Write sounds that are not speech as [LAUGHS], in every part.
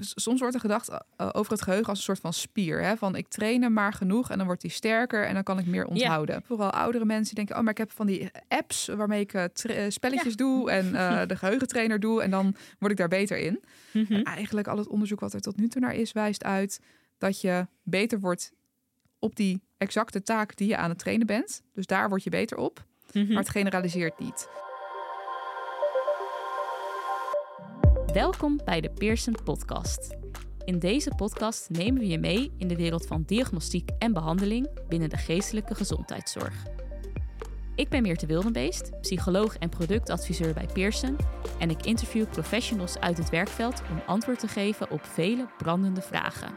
soms wordt er gedacht uh, over het geheugen als een soort van spier. Hè? Van ik train hem maar genoeg en dan wordt hij sterker en dan kan ik meer onthouden. Vooral oudere mensen denken, oh, maar ik heb van die apps waarmee ik uh, spelletjes doe [LAUGHS] en de geheugentrainer doe en dan word ik daar beter in. Mhm. En eigenlijk al het onderzoek wat er tot nu toe naar is, wijst uit dat je beter wordt op die exacte taak die je aan het trainen bent. Dus daar word je beter op. Mhm. Maar het generaliseert niet. Welkom bij de Pearson Podcast. In deze podcast nemen we je mee in de wereld van diagnostiek en behandeling binnen de geestelijke gezondheidszorg. Ik ben Meerte Wildenbeest, psycholoog en productadviseur bij Pearson en ik interview professionals uit het werkveld om antwoord te geven op vele brandende vragen.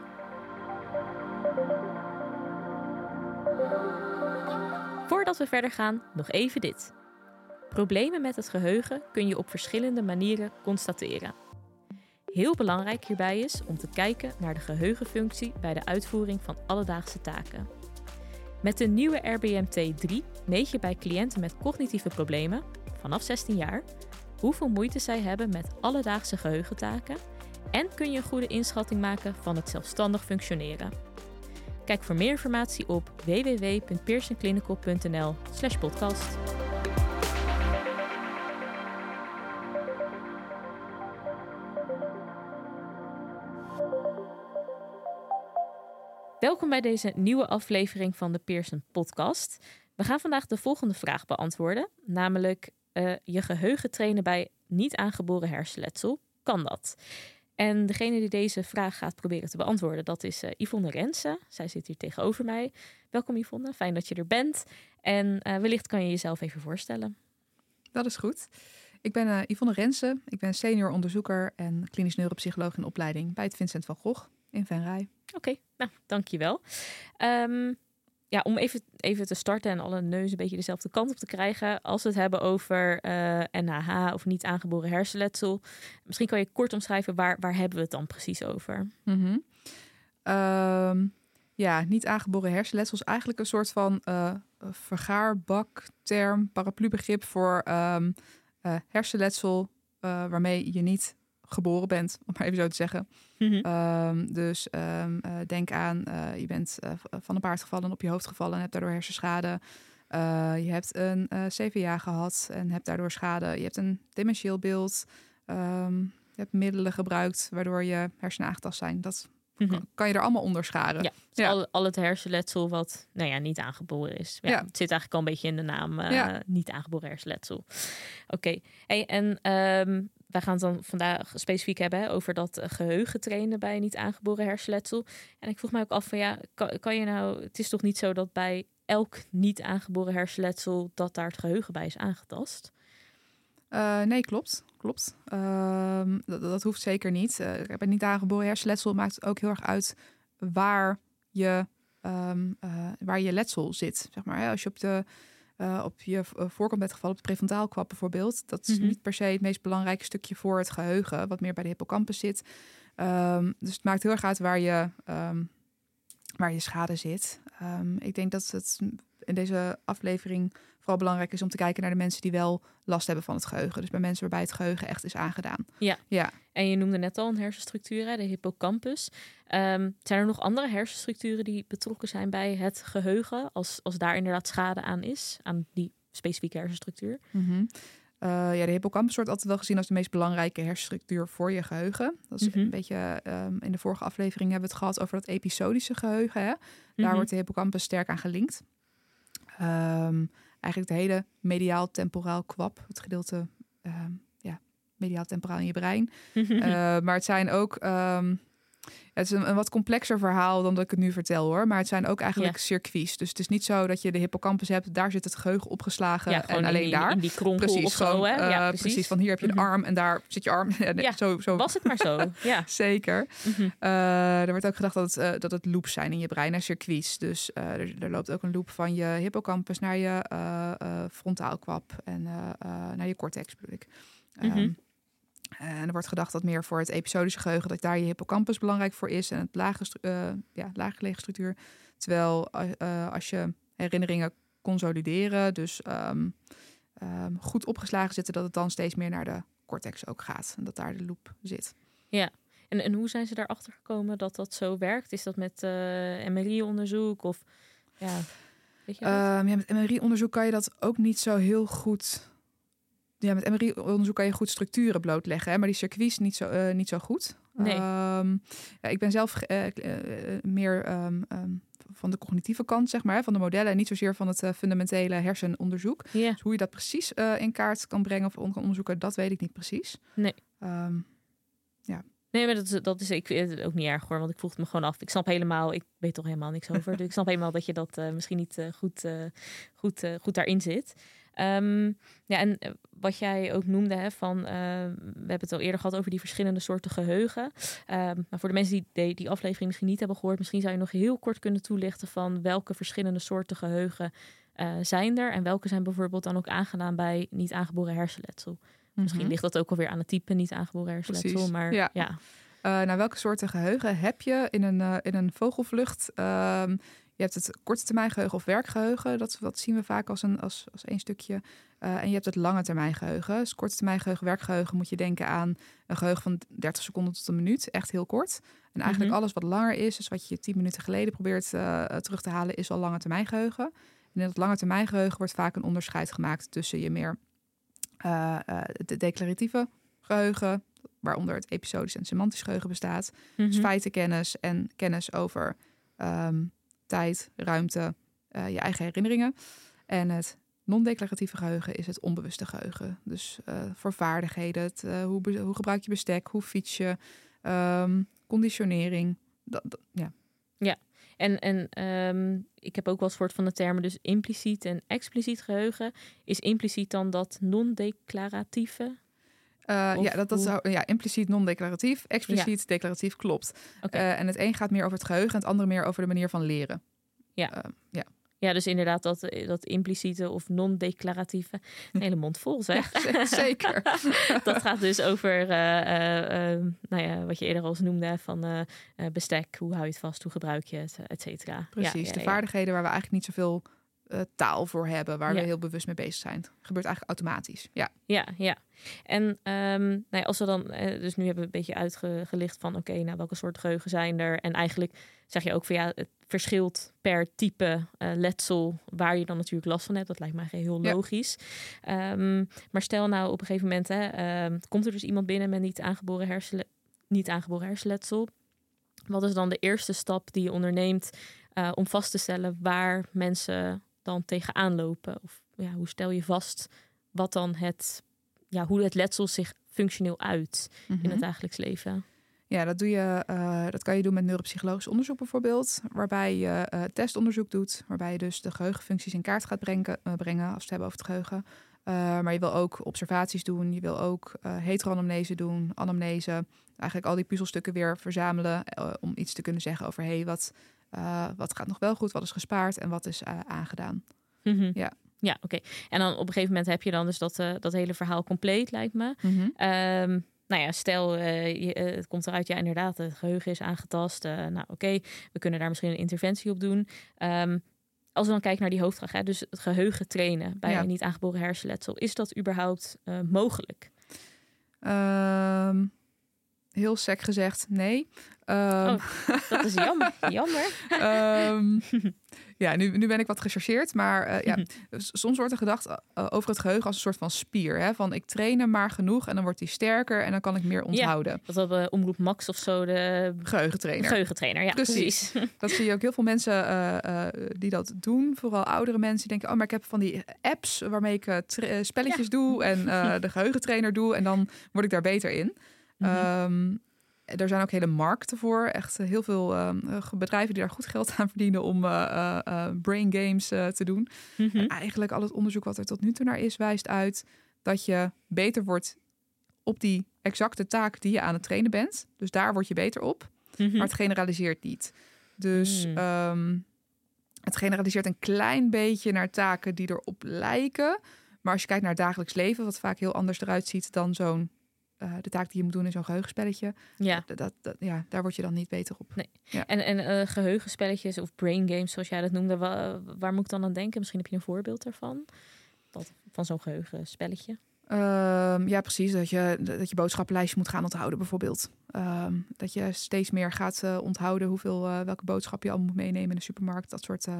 Voordat we verder gaan, nog even dit. Problemen met het geheugen kun je op verschillende manieren constateren. Heel belangrijk hierbij is om te kijken naar de geheugenfunctie bij de uitvoering van alledaagse taken. Met de nieuwe RBMT3 meet je bij cliënten met cognitieve problemen, vanaf 16 jaar, hoeveel moeite zij hebben met alledaagse geheugentaken en kun je een goede inschatting maken van het zelfstandig functioneren. Kijk voor meer informatie op www.pearsonclinical.nl/podcast. Welkom bij deze nieuwe aflevering van de Pearson Podcast. We gaan vandaag de volgende vraag beantwoorden, namelijk uh, je geheugen trainen bij niet aangeboren hersenletsel. Kan dat? En degene die deze vraag gaat proberen te beantwoorden, dat is uh, Yvonne Rensen. Zij zit hier tegenover mij. Welkom Yvonne, fijn dat je er bent. En uh, wellicht kan je jezelf even voorstellen. Dat is goed. Ik ben uh, Yvonne Rensen. Ik ben senior onderzoeker en klinisch neuropsycholoog in opleiding bij het Vincent van Gogh in Venray. Oké, nou, dankjewel. Um, ja, om even, even te starten en alle neus een beetje dezelfde kant op te krijgen. Als we het hebben over uh, eh, NHH of niet aangeboren hersenletsel. Misschien kan je kort omschrijven waar, waar hebben we het dan precies over? Mm ja, niet aangeboren hersenletsel is eigenlijk een soort van uh, vergaarbakterm, paraplubegrip voor um, uh, hersenletsel waarmee je niet geboren bent, [LAUGHS] om maar even zo te zeggen. Mhm. Ehm, dus um, uh, denk aan, uh, je bent uh, van een paard gevallen, op je hoofd gevallen en hebt daardoor hersenschade. je hebt een CVA gehad en hebt daardoor schade. Je hebt een dementieel beeld. Um, je hebt middelen gebruikt waardoor je hersenen aangetast zijn. Dat mhm. kan je er allemaal onder scharen. Ja, dus ja. Al, al, het hersenletsel wat nou ja, niet aangeboren is. Ja, Het zit eigenlijk al een beetje in de naam niet aangeboren hersenletsel. Oké, hey, en wij gaan het dan vandaag specifiek hebben over dat geheugen trainen bij niet aangeboren hersenletsel. En ik vroeg mij ook af van ja, kan, kan je nou, het is toch niet zo dat bij elk niet aangeboren hersenletsel dat daar het geheugen bij is aangetast? Uh, nee, klopt. Klopt. Uh, dat, dat, hoeft zeker niet. Uh, bij niet aangeboren hersenletsel maakt ook heel erg uit waar je, um, waar je letsel zit. Zeg maar. Als je op de uh, op je eh, voorkant bent gevallen, op het prefrontaalkwap bijvoorbeeld. Dat is mhm. niet per se het meest belangrijke stukje voor het geheugen, wat meer bij de hippocampus zit. Um, dus het maakt heel erg uit waar je, waar je schade zit. Ik denk dat het in deze aflevering vooral belangrijk is om te kijken naar de mensen die wel last hebben van het geheugen. Dus bij mensen waarbij het geheugen echt is aangedaan. Ja. ja. En je noemde net al een hersenstructuur, de hippocampus. Um, zijn er nog andere hersenstructuren die betrokken zijn bij het geheugen, als, als daar inderdaad schade aan is, aan die specifieke hersenstructuur? Mm ja, de hippocampus wordt altijd wel gezien als de meest belangrijke hersenstructuur voor je geheugen. Dat is mhm. een beetje, um, in de vorige aflevering hebben we het gehad over dat episodische geheugen. Hè? Daar mhm. wordt de hippocampus sterk aan gelinkt. Um, eigenlijk het hele mediaal-temporaal kwap, het gedeelte um, ja, mediaal-temporaal in je brein. uh, [LAUGHS] maar het zijn ook um, het is een, een, wat complexer verhaal dan dat ik het nu vertel hoor. Maar het zijn ook eigenlijk circuits. Dus het is niet zo dat je de hippocampus hebt, daar zit het geheugen opgeslagen ja, en alleen daar. In die kronkel precies, of zo. Hè? Ja, uh, precies. Van hier heb je de mhm. arm en daar zit je arm. [LAUGHS] ja, zo, zo. Was het maar zo. [LAUGHS] Ja. Zeker. Mm uh, er wordt ook gedacht dat het, uh, dat het loops zijn in je brein en circuits. Dus er, er, loopt ook een loop van je hippocampus naar je frontaalkwap en naar je cortex bedoel ik. Um, en er wordt gedacht dat meer voor het episodische geheugen, dat daar je hippocampus belangrijk voor is en het lage, uh, ja, laaggelegen structuur. Terwijl uh, als je herinneringen consolideren, dus um, um, goed opgeslagen zitten, dat het dan steeds meer naar de cortex ook gaat en dat daar de loop zit. Ja, En, en hoe zijn ze daarachter gekomen dat dat zo werkt? Is dat met MRI-onderzoek of ja, weet je? Ehm, ja, met MRI-onderzoek kan je dat ook niet zo heel goed. Ja, met MRI-onderzoek kan je goed structuren blootleggen, hè, maar die circuits niet zo, uh, niet zo goed. Nee. Ehm, ja, ik ben zelf uh, meer ehm, van de cognitieve kant, zeg maar, van de modellen en niet zozeer van het fundamentele hersenonderzoek. Yeah. Dus hoe je dat precies in kaart kan brengen of kan onderzoeken, dat weet ik niet precies. Nee. ja. Nee, maar dat is, dat is ik het ook niet erg hoor, want ik vroeg het me gewoon af. Ik snap helemaal, ik weet toch helemaal niks over. [LAUGHS] dus ik snap helemaal dat je dat misschien niet goed, goed, goed daarin zit. Um, ja, en wat jij ook noemde, hè, van, we hebben het al eerder gehad over die verschillende soorten geheugen. Um, maar voor de mensen die, die die aflevering misschien niet hebben gehoord, misschien zou je nog heel kort kunnen toelichten van welke verschillende soorten geheugen zijn er en welke zijn bijvoorbeeld dan ook aangedaan bij niet aangeboren hersenletsel. Misschien Mhm. ligt dat ook alweer aan het type niet aangeboren hersenletsel, Precies, maar ja. ja. Uh, nou, welke soorten geheugen heb je in een, in een vogelvlucht? Je hebt het korte termijn geheugen of werkgeheugen. Dat, dat zien we vaak als, een, als, als één stukje. Uh, en je hebt het lange termijn geheugen. Dus korte termijn geheugen, werkgeheugen moet je denken aan een geheugen van 30 seconden tot een minuut. Echt heel kort. En eigenlijk Mhm. alles wat langer is, dus wat je 10 minuten geleden probeert uh, terug te halen, is al lange termijn geheugen. En in dat lange termijn geheugen wordt vaak een onderscheid gemaakt tussen je meer uh, de declaratieve geheugen, waaronder het episodisch en semantisch geheugen bestaat. Mhm. Dus feitenkennis en kennis over um, tijd, ruimte, uh, je eigen herinneringen. En het non-declaratieve geheugen is het onbewuste geheugen. Dus uh, voor vaardigheden, het, uh, hoe, gebruik je bestek, hoe fiets je, um, conditionering. Dat, ja. ja, en, en um, ik heb ook wel gehoord van de termen dus impliciet en expliciet geheugen. Is impliciet dan dat non-declaratieve? Uh, ja, dat, dat zou, ja, impliciet non-declaratief, expliciet ja. declaratief klopt. Okay. Uh, en het een gaat meer over het geheugen en het andere meer over de manier van leren. Ja. Uh, ja. Ja, dus inderdaad dat, dat impliciete of non-declaratieve. Een [LAUGHS] hele mond vol zeg. Ja, zeker. [LAUGHS] dat gaat dus over, uh, nou ja, wat je eerder al eens noemde, van bestek. Hoe hou je het vast, hoe gebruik je het, et cetera. Precies, ja, de vaardigheden waar we eigenlijk niet zoveel uh, taal voor hebben, waar we heel bewust mee bezig zijn. Gebeurt eigenlijk automatisch. Ja, ja, ja. En um, nou ja, als we dan, uh, dus nu hebben we een beetje uitgelicht van, oké, okay, nou welke soort geheugen zijn er? En eigenlijk zeg je ook van ja, het verschilt per type uh, letsel waar je dan natuurlijk last van hebt. Dat lijkt mij heel logisch. Ja. Um, maar stel nou op een gegeven moment, hè, um, komt er dus iemand binnen met niet aangeboren, hersen, niet aangeboren hersenletsel. Wat is dan de eerste stap die je onderneemt uh, om vast te stellen waar mensen dan tegenaan lopen? Of ja, hoe stel je vast wat dan het, ja, hoe het letsel zich functioneel uit mm -hmm. in het dagelijks leven? Ja, dat, doe je, uh, dat kan je doen met neuropsychologisch onderzoek bijvoorbeeld. Waarbij je uh, testonderzoek doet. Waarbij je dus de geheugenfuncties in kaart gaat brengen, uh, brengen als we het hebben over het geheugen. maar je wil ook observaties doen. Je wil ook heteroanamnese doen, anamnese. Eigenlijk al die puzzelstukken weer verzamelen. om iets te kunnen zeggen over hé, hey, wat, wat gaat nog wel goed, wat is gespaard en wat is aangedaan. Mm -hmm. Ja. Ja, oké. Okay. En dan op een gegeven moment heb je dan dus dat, dat hele verhaal compleet, lijkt me. Mm -hmm. um, nou ja, stel, je, het komt eruit, ja, inderdaad, het geheugen is aangetast. Nou, oké, okay, we kunnen daar misschien een interventie op doen. Um, als we dan kijken naar die hoofdvraag, hè, dus het geheugen trainen bij ja. een niet aangeboren hersenletsel, is dat überhaupt mogelijk? Um, heel sec gezegd, nee. Um, oh, dat is jammer. [LAUGHS] jammer. um, [LAUGHS] ja, nu, nu ben ik wat gechargeerd, maar uh, ja, soms wordt er gedacht uh, over het geheugen als een soort van spier. Hè? Van ik train hem maar genoeg en dan wordt hij sterker en dan kan ik meer onthouden. Ja, dat we Omroep Max of zo de geheugentrainer. Geheugentrainer, ja, precies. precies. [LAUGHS] dat zie je ook heel veel mensen uh, die dat doen. Vooral oudere mensen die denken, oh, maar ik heb van die apps waarmee ik spelletjes ja. doe en de geheugentrainer doe en dan word ik daar beter in. Mm -hmm. um, er zijn ook hele markten voor. Echt heel veel uh, bedrijven die daar goed geld aan verdienen om uh, uh, brain games te doen. Mhm. Mm -hmm. Eigenlijk al het onderzoek wat er tot nu toe naar is, wijst uit dat je beter wordt op die exacte taak die je aan het trainen bent. Dus daar word je beter op. Mhm. Mm -hmm. Maar het generaliseert niet. Dus mm. um, het generaliseert een klein beetje naar taken die erop lijken. Maar als je kijkt naar het dagelijks leven, wat vaak heel anders eruit ziet dan zo'n uh, de taak die je moet doen in zo'n geheugenspelletje. Ja. Dat, dat, dat, ja, daar word je dan niet beter op. Nee. Ja. En, en uh, geheugenspelletjes of brain games, zoals jij dat noemde, waar, waar, moet ik dan aan denken? Misschien heb je een voorbeeld daarvan? Dat, van zo'n geheugenspelletje? Ehm, ja, precies. Dat je, dat je boodschappenlijstje moet gaan onthouden, bijvoorbeeld. Ehm, dat je steeds meer gaat eh, onthouden hoeveel, eh, welke boodschap je al moet meenemen in de supermarkt. Dat soort eh,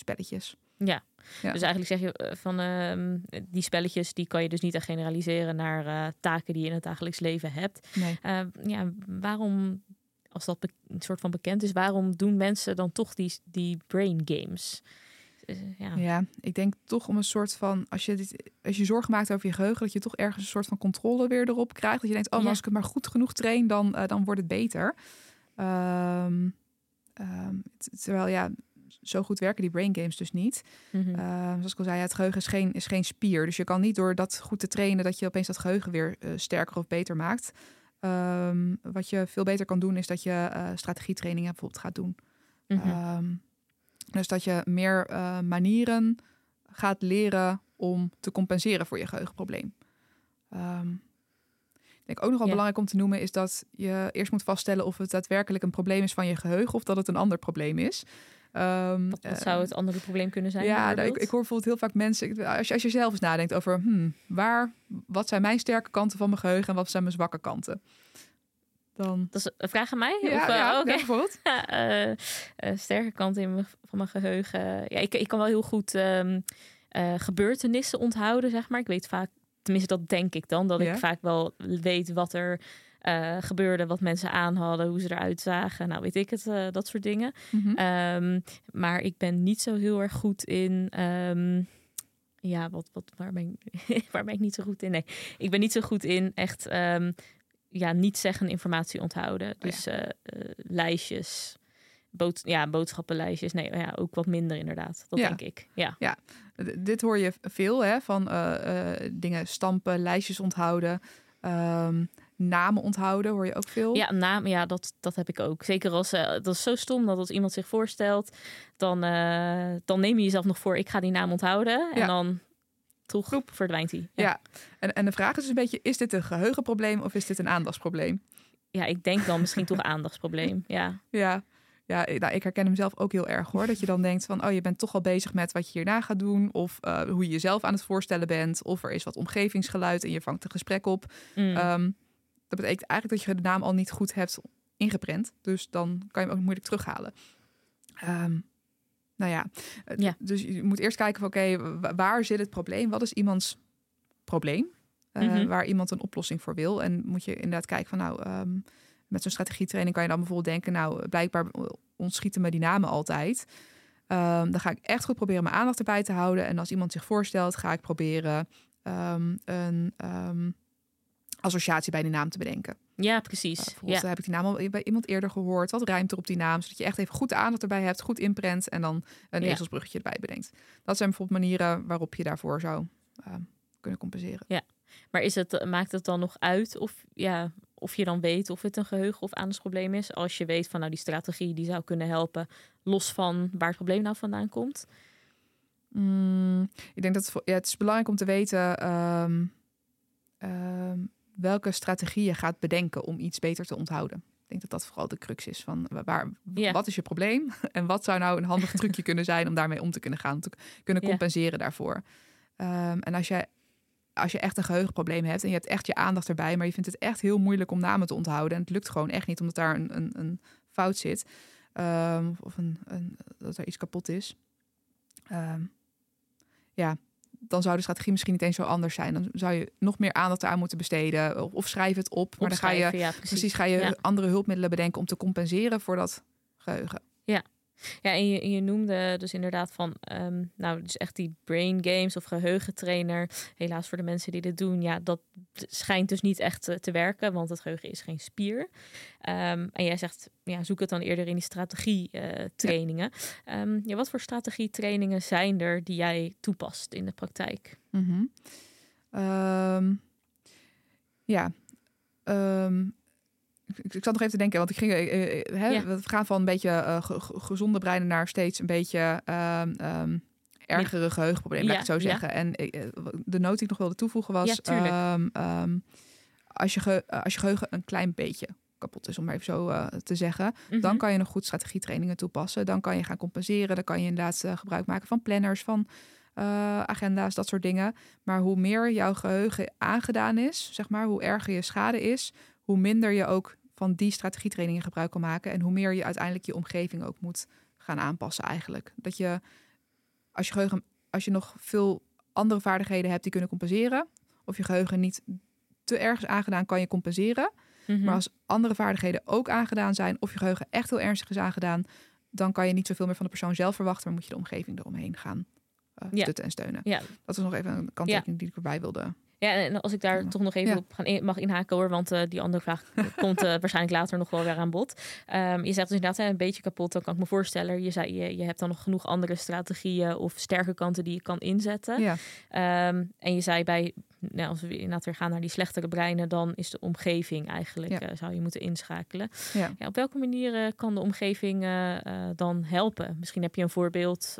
spelletjes. Ja. Ja. dus eigenlijk zeg je eh, van ehm, die spelletjes, die kan je dus niet echt generaliseren naar eh, taken die je in het dagelijks leven hebt. Nee. Eh, ja, waarom, als dat een soort van bekend is, waarom doen mensen dan toch die, die brain games? Eh, ja. Ja, ik denk toch om een soort van, als je, dit, als je zorgen maakt over je geheugen, dat je toch ergens een soort van controle weer erop krijgt. Dat je denkt, oh, maar Ja. als ik het maar goed genoeg train, dan, dan wordt het beter. Ehm, ehm, terwijl ja, zo goed werken die brain games dus niet. Mhm. Ehm, zoals ik al zei, ja, het geheugen is geen, is geen spier. Dus je kan niet door dat goed te trainen, dat je opeens dat geheugen weer eh, sterker of beter maakt. Ehm, wat je veel beter kan doen, is dat je eh strategietrainingen bijvoorbeeld gaat doen. Mhm. Ehm, dus dat je meer eh, manieren gaat leren om te compenseren voor je geheugenprobleem. Ehm, ik denk ook nog wel Ja. belangrijk om te noemen is dat je eerst moet vaststellen of het daadwerkelijk een probleem is van je geheugen of dat het een ander probleem is. Ehm, wat, wat zou het andere probleem kunnen zijn? ja, nou, ik, ik hoor bijvoorbeeld heel vaak mensen, als je, als je zelf eens nadenkt over hmm, waar, wat zijn mijn sterke kanten van mijn geheugen en wat zijn mijn zwakke kanten. Dan. Dat is een vraag aan mij? Ja, of, eh, ja, bijvoorbeeld. [LAUGHS] Ja, eh, eh, sterke kant in mijn, van mijn geheugen. Ja, ik, ik kan wel heel goed ehm, eh, gebeurtenissen onthouden, zeg maar. Ik weet vaak, tenminste dat denk ik dan, dat Ja. ik vaak wel weet wat er eh, gebeurde, wat mensen aan hadden, hoe ze eruit zagen. Nou, weet ik het, eh, dat soort dingen. Mhm. Ehm, maar ik ben niet zo heel erg goed in. ehm, ja, wat, wat, waar, ben ik, [LAUGHS] waar ben ik niet zo goed in? Nee, ik ben niet zo goed in echt. ehm, ja, niet zeggen informatie onthouden. ja. Dus eh, lijstjes, bood, ja, boodschappenlijstjes. Nee, ja, ook wat minder inderdaad. Dat Ja. denk ik. Ja. D- dit hoor je veel, hè? Van dingen stampen, lijstjes onthouden, namen onthouden, hoor je ook veel. Ja, naam, ja dat, dat heb ik ook. Zeker als eh, dat is zo stom dat als iemand zich voorstelt, dan, eh, dan neem je jezelf nog voor, ik ga die naam onthouden. En Ja. dan toch verdwijnt hij. Ja. En, en de vraag is dus een beetje, is dit een geheugenprobleem of is dit een aandachtsprobleem? ja, ik denk dan misschien toch aandachtsprobleem. [LAUGHS] Ja. Ja, ja ik- nou, ik herken hem zelf ook heel erg hoor. Dat je dan denkt van, oh je bent toch al bezig met wat je hierna gaat doen. Of eh, hoe je jezelf aan het voorstellen bent. Of er is wat omgevingsgeluid en je vangt een gesprek op. Mm. Ehm, dat betekent eigenlijk dat je de naam al niet goed hebt ingeprent. Dus dan kan je hem ook moeilijk terughalen. Ehm, nou ja, eh, Ja. dus je moet eerst kijken van oké, wa- waar zit het probleem? Wat is iemands probleem? Eh, Mhm. Waar iemand een oplossing voor wil. En moet je inderdaad kijken van nou, ehm, met zo'n strategietraining kan je dan bijvoorbeeld denken, nou, blijkbaar ontschieten me die namen altijd. Ehm, dan ga ik echt goed proberen mijn aandacht erbij te houden. En als iemand zich voorstelt, ga ik proberen een associatie bij die naam te bedenken. ja, precies. Uh, ja. heb ik die naam al bij iemand eerder gehoord. Wat ruimt er op die naam? Zodat je echt even goed aandacht erbij hebt, goed inprent en dan een Ja. ezelsbruggetje erbij bedenkt. Dat zijn bijvoorbeeld manieren waarop je daarvoor zou ehm, kunnen compenseren. Maar is het, maakt het dan nog uit of, ja, of je dan weet of het een geheugen- of aandachtsprobleem is? Als je weet van nou die strategie die zou kunnen helpen, los van waar het probleem nou vandaan komt. Mm, ik denk dat het, ja, is belangrijk om te weten ehm, ehm, welke strategie je gaat bedenken om iets beter te onthouden. Ik denk dat dat vooral de crux is van wa- waar, wat is je probleem [LAUGHS] en wat zou nou een handig trucje kunnen zijn om daarmee om te kunnen gaan, om te kunnen compenseren daarvoor. Ehm, en als je, als je echt een geheugenprobleem hebt en je hebt echt je aandacht erbij, maar je vindt het echt heel moeilijk om namen te onthouden en het lukt gewoon echt niet omdat daar een, een, een fout zit ehm, of een, een, dat er iets kapot is. Ehm, ja, dan zou de strategie misschien niet eens zo anders zijn. Dan zou je nog meer aandacht eraan moeten besteden. Of, of schrijf het op. Maar dan ga je ja, precies. precies ga je andere hulpmiddelen bedenken om te compenseren voor dat geheugen. Ja, en je, je noemde dus inderdaad van, ehm, nou, dus echt die brain games of geheugentrainer. Helaas voor de mensen die dit doen, ja, dat schijnt dus niet echt eh, te werken, want het geheugen is geen spier. Ehm, en jij zegt, ja, zoek het dan eerder in die strategietrainingen. Ehm ja, wat voor strategietrainingen zijn er die jij toepast in de praktijk? Ehm, ja. Ik, ik zat nog even te denken, want ik ging, eh, eh, hè, Ja. we gaan van een beetje eh, ge- ge- gezonde breinen naar steeds een beetje ehm, ergere geheugenproblemen, laat ik het zo ja. zeggen. En de noot die ik nog wilde toevoegen was, ehm, ehm, als, je ge- als je geheugen een klein beetje kapot is, om maar even zo te zeggen, dan Mhm. kan je nog goed strategietrainingen toepassen. Dan kan je gaan compenseren. Dan kan je inderdaad gebruik maken van planners, van agenda's, dat soort dingen. Maar hoe meer jouw geheugen aangedaan is, zeg maar, hoe erger je schade is, hoe minder je ook van die strategietrainingen gebruik kan maken. En hoe meer je uiteindelijk je omgeving ook moet gaan aanpassen eigenlijk. Dat je, als je geheugen, als je nog veel andere vaardigheden hebt die kunnen compenseren, of je geheugen niet te erg is aangedaan, kan je compenseren. Mhm. Maar als andere vaardigheden ook aangedaan zijn, of je geheugen echt heel ernstig is aangedaan, dan kan je niet zoveel meer van de persoon zelf verwachten, maar moet je de omgeving eromheen gaan eh, Ja. en steunen. Ja. Dat is nog even een kanttekening die ik erbij wilde. Ja, en als ik daar toch nog even Ja. op gaan mag inhaken hoor, want eh, die andere vraag [LAUGHS] komt eh, waarschijnlijk later nog wel weer aan bod. Ehm, je zegt dus inderdaad een beetje kapot, dan kan ik me voorstellen. Je zei, je, je hebt dan nog genoeg andere strategieën of sterke kanten die je kan inzetten. Ja. Ehm, en je zei bij, nou, als we inderdaad weer gaan naar die slechtere breinen, dan is de omgeving eigenlijk, Ja. eh, zou je moeten inschakelen. Ja. Ja, op welke manier kan de omgeving dan helpen? Misschien heb je een voorbeeld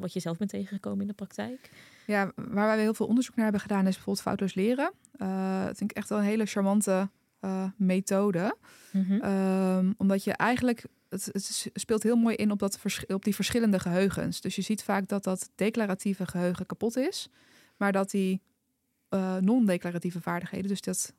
wat je zelf bent tegengekomen in de praktijk. Ja, waar wij heel veel onderzoek naar hebben gedaan is bijvoorbeeld foutloos leren. Eh, dat vind ik echt wel een hele charmante eh, methode. Mhm. Ehm, omdat je eigenlijk, het, het speelt heel mooi in op, dat op die verschillende geheugens. Dus je ziet vaak dat dat declaratieve geheugen kapot is. Maar dat die eh, non-declaratieve vaardigheden, dus dat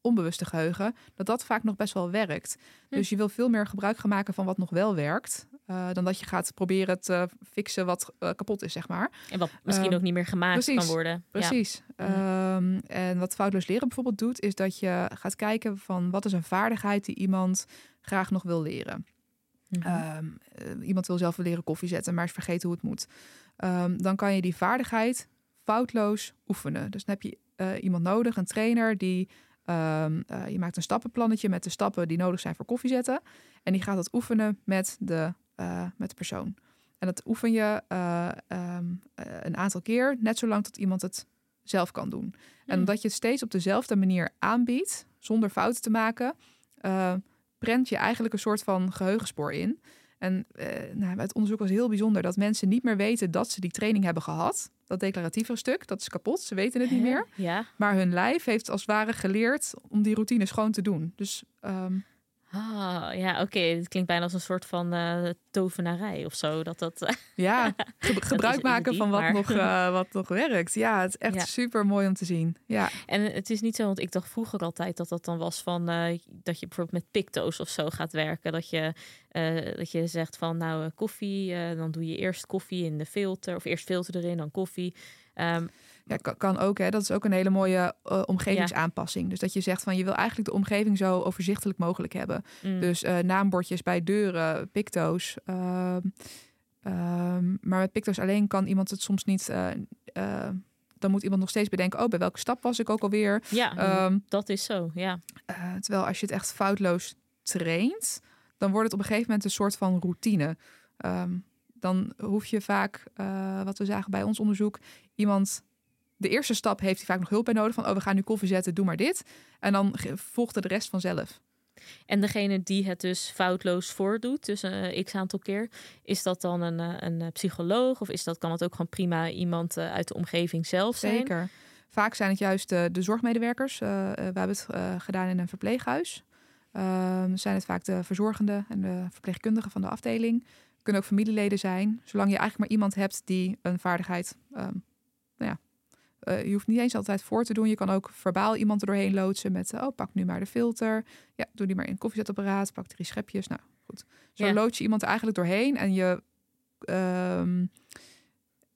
onbewuste geheugen, dat dat vaak nog best wel werkt. Hm. Dus je wil veel meer gebruik gaan maken van wat nog wel werkt. Eh, dan dat je gaat proberen te fixen wat eh, kapot is, zeg maar. En wat misschien Ehm, ook niet meer gemaakt precies, kan worden. Ja. Precies. Mhm. Ehm, en wat foutloos leren bijvoorbeeld doet, is dat je gaat kijken van wat is een vaardigheid die iemand graag nog wil leren. Mhm. Ehm, eh, iemand wil zelf wel leren koffie zetten, maar is vergeten hoe het moet. Ehm, dan kan je die vaardigheid foutloos oefenen. Dus dan heb je eh, iemand nodig, een trainer die. eh, je maakt een stappenplannetje met de stappen die nodig zijn voor koffie zetten. En die gaat dat oefenen met de, eh, met de persoon. En dat oefen je eh, ehm, eh, een aantal keer, net zolang tot iemand het zelf kan doen. En Hmm. omdat je het steeds op dezelfde manier aanbiedt, zonder fouten te maken, eh prent je eigenlijk een soort van geheugenspoor in. En nou, het onderzoek was heel bijzonder dat mensen niet meer weten dat ze die training hebben gehad. Dat declaratieve stuk, dat is kapot, ze weten het niet meer. Ja. Maar hun lijf heeft als het ware geleerd om die routine schoon te doen. Dus ehm, Ah, ja, oké. Het klinkt bijna als een soort van eh, tovenarij of zo. Dat dat. eh, [LAUGHS] ja, ge- gebruik maken van wat maar- nog, [LAUGHS] eh, wat nog werkt. Ja, het is echt Ja. super mooi om te zien. Ja, En het is niet zo, want ik dacht vroeger altijd dat dat dan was van dat je bijvoorbeeld met picto's of zo gaat werken. Dat je, dat je zegt van nou koffie, dan doe je eerst koffie in de filter of eerst filter erin, dan koffie. Ehm, Ja, kan, ook. Hè. Dat is ook een hele mooie eh, omgevingsaanpassing. Dus dat je zegt van je wil eigenlijk de omgeving zo overzichtelijk mogelijk hebben. mm, Dus eh, naambordjes bij deuren, picto's. ehm, ehm, maar met picto's alleen kan iemand het soms niet. eh, dan moet iemand nog steeds bedenken: oh, bij welke stap was ik ook alweer? ja, Ehm, dat is zo. Ja. terwijl als je het echt foutloos traint, dan wordt het op een gegeven moment een soort van routine. Dan hoef je vaak, wat we zagen bij ons onderzoek, iemand. De eerste stap heeft hij vaak nog hulp bij nodig. Van, oh, we gaan nu koffie zetten, doe maar dit. En dan volgde de rest vanzelf. En degene die het dus foutloos voordoet, dus een x aantal keer, is dat dan een, eh, een eh, psycholoog of is dat, kan het ook gewoon prima iemand eh, uit de omgeving zelf zijn? Zeker. Vaak zijn het juist de, de zorgmedewerkers. Eh, eh, we hebben het eh, gedaan in een verpleeghuis. Ehm, zijn het vaak de verzorgenden en de verpleegkundigen van de afdeling. Kunnen ook familieleden zijn. Zolang je eigenlijk maar iemand hebt die een vaardigheid. ehm, ja, eh, je hoeft niet eens altijd voor te doen. Je kan ook verbaal iemand er doorheen loodsen met... eh, oh, pak nu maar de filter. Ja, doe die maar in een koffiezetapparaat. Pak drie schepjes. Nou, goed. Zo Ja. lood je iemand er eigenlijk doorheen. En je ehm,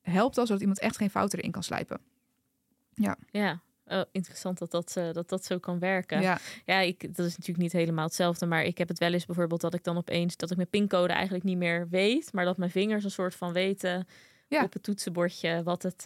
helpt al zodat iemand echt geen fouten erin kan slijpen. Ja, oh, interessant dat dat, eh, dat dat zo kan werken. Ja, Ja, ik, dat is natuurlijk niet helemaal hetzelfde, maar ik heb het wel eens bijvoorbeeld dat ik dan opeens dat ik mijn pincode eigenlijk niet meer weet, maar dat mijn vingers een soort van weten Ja. op het toetsenbordje wat het,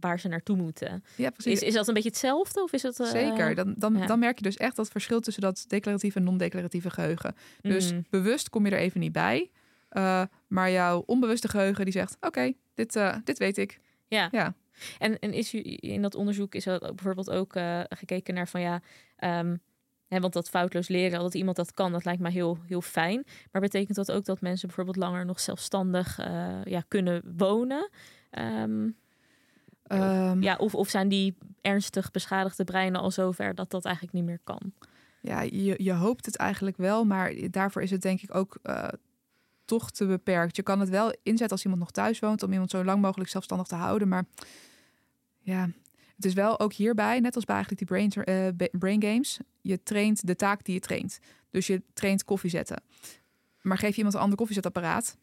waar ze naartoe moeten. ja precies. Is, is dat een beetje hetzelfde of is het? eh, Zeker. Dan, dan, ja. dan merk je dus echt dat verschil tussen dat declaratieve en non-declaratieve geheugen. Dus mm, bewust kom je er even niet bij. eh, maar jouw onbewuste geheugen die zegt: Oké, dit, eh, dit weet ik. ja. Ja. En, en is u in dat onderzoek is er bijvoorbeeld ook gekeken naar van ja, ehm, want dat foutloos leren, dat iemand dat kan, dat lijkt mij heel, heel fijn. Maar betekent dat ook dat mensen bijvoorbeeld langer nog zelfstandig ja, kunnen wonen? Ehm, Ehm, ja, of, of zijn die ernstig beschadigde breinen al zover dat dat eigenlijk niet meer kan? ja, je, je hoopt het eigenlijk wel, maar daarvoor is het denk ik ook eh, toch te beperkt. Je kan het wel inzetten als iemand nog thuis woont, om iemand zo lang mogelijk zelfstandig te houden. Maar ja, het is wel ook hierbij, net als bij eigenlijk die brain, eh, brain games, je traint de taak die je traint. Dus je traint koffie zetten. Maar geef je iemand een ander koffiezetapparaat,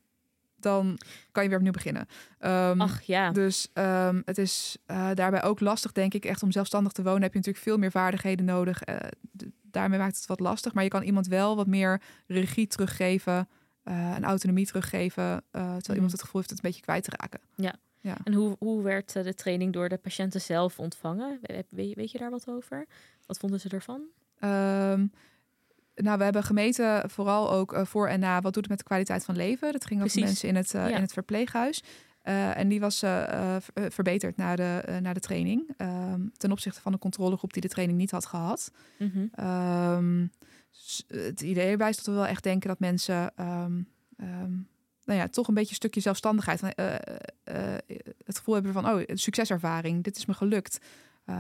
dan kan je weer opnieuw beginnen. Ehm, Ach ja. Dus ehm, het is eh, daarbij ook lastig, denk ik. Echt om zelfstandig te wonen heb je natuurlijk veel meer vaardigheden nodig. Eh, daarmee maakt het wat lastig. Maar je kan iemand wel wat meer regie teruggeven. eh en autonomie teruggeven. terwijl Mhm. iemand het gevoel heeft het een beetje kwijt te raken. En hoe, hoe werd de training door de patiënten zelf ontvangen? We- Weet, weet je daar wat over? Wat vonden ze ervan? Ehm, nou, we hebben gemeten vooral ook eh, voor en na wat doet het met de kwaliteit van leven. Dat ging over mensen in het, eh, Ja. in het verpleeghuis. Eh, en die was verbeterd na de, na de training. Ehm, ten opzichte van de controlegroep die de training niet had gehad. Mhm. Ehm, het idee erbij is dat we wel echt denken dat mensen ehm, nou ja, toch een beetje een stukje zelfstandigheid, het gevoel hebben van, oh, een succeservaring, dit is me gelukt.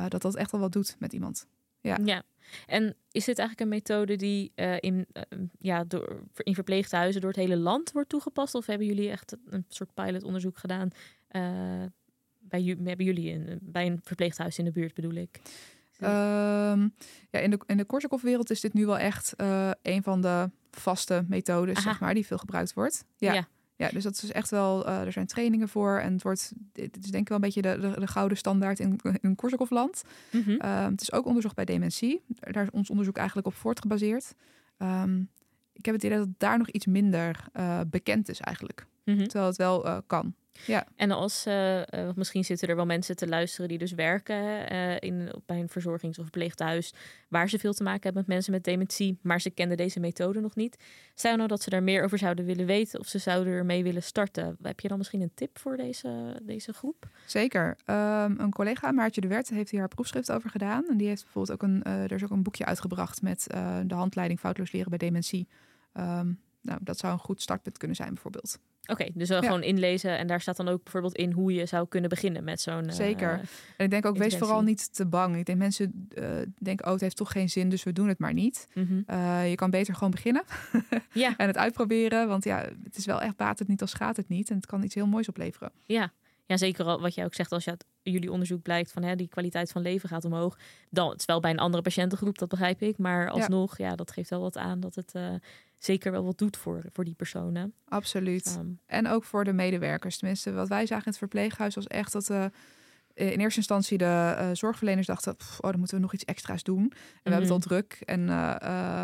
Dat dat echt wel wat doet met iemand. Ja. Ja. En is dit eigenlijk een methode die eh, in, eh, ja, door, in verpleeghuizen door het hele land wordt toegepast? Of hebben jullie echt een soort pilotonderzoek gedaan eh, bij, hebben jullie een, bij een verpleeghuis in de buurt, bedoel ik? Ehm, ja, in de, in de Korsakoff-wereld is dit nu wel echt een van de vaste methodes, Aha. zeg maar, die veel gebruikt wordt. Ja. Ja. Ja, dus dat is echt wel, eh, er zijn trainingen voor en het wordt, dit is denk ik wel een beetje de, de, de gouden standaard in, in Korsakoff-land. Mhm. Ehm, het is ook onderzocht bij dementie. Daar is ons onderzoek eigenlijk op voortgebaseerd. Ehm, ik heb het idee dat het daar nog iets minder eh, bekend is eigenlijk. Mhm. Terwijl het wel eh, kan. En als, want misschien zitten er wel mensen te luisteren die dus werken in, bij een verzorgings- of verpleeghuis, waar ze veel te maken hebben met mensen met dementie, maar ze kenden deze methode nog niet. Stel nou dat ze daar meer over zouden willen weten of ze zouden ermee willen starten. Heb je dan misschien een tip voor deze, deze groep? Zeker. Ehm, een collega, Maartje de Wert, heeft hier haar proefschrift over gedaan. En die heeft bijvoorbeeld ook een, er is ook een boekje uitgebracht met de handleiding foutloos leren bij dementie. Ehm, nou, dat zou een goed startpunt kunnen zijn, bijvoorbeeld. Oké, dus Ja. gewoon inlezen en daar staat dan ook bijvoorbeeld in hoe je zou kunnen beginnen met zo'n. eh, Zeker. En ik denk ook, wees vooral niet te bang. Ik denk mensen eh, denken, oh, het heeft toch geen zin, dus we doen het maar niet. mhm. Eh, je kan beter gewoon beginnen [LAUGHS] Ja, en het uitproberen. Want ja, het is wel echt baat het niet als gaat het niet. En het kan iets heel moois opleveren. Ja. ja, zeker al wat jij ook zegt als je uit jullie onderzoek blijkt van hè, die kwaliteit van leven gaat omhoog. Dan het is wel bij een andere patiëntengroep, dat begrijp ik. Maar alsnog, ja, dat geeft wel wat aan dat het zeker wel wat doet voor, voor die personen. Absoluut. Ehm, En ook voor de medewerkers. Tenminste, wat wij zagen in het verpleeghuis was echt dat eh, in eerste instantie de eh, zorgverleners dachten, "Pff, oh, dan moeten we nog iets extra's doen. En we hebben het al Mhm. druk en eh,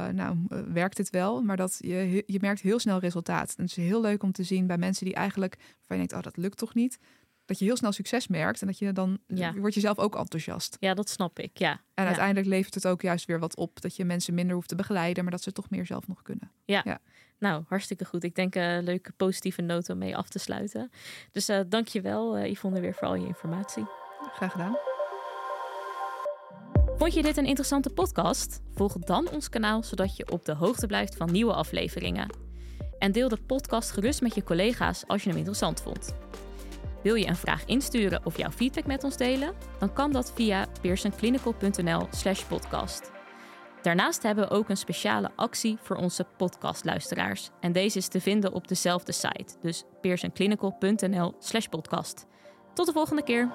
eh, nou, eh, werkt het wel. Maar dat je, je merkt heel snel resultaat. En het is heel leuk om te zien bij mensen die eigenlijk, waarvan je denkt, oh, dat lukt toch niet. Dat je heel snel succes merkt en dat je dan, Ja. je wordt je zelf ook enthousiast. ja, dat snap ik. Ja, En Ja. uiteindelijk levert het ook juist weer wat op. Dat je mensen minder hoeft te begeleiden, maar dat ze toch meer zelf nog kunnen. nou, hartstikke goed. Ik denk een leuke positieve noot om mee af te sluiten. Dus eh dank je wel, eh, Yvonne, weer voor al je informatie. Graag gedaan. Vond je dit een interessante podcast? Volg dan ons kanaal zodat je op de hoogte blijft van nieuwe afleveringen. En deel de podcast gerust met je collega's als je hem interessant vond. Wil je een vraag insturen of jouw feedback met ons delen? Dan kan dat via pearsonclinical.nl/slash podcast. Daarnaast hebben we ook een speciale actie voor onze podcastluisteraars. En deze is te vinden op dezelfde site, dus pearsonclinical.nl/slash podcast. Tot de volgende keer!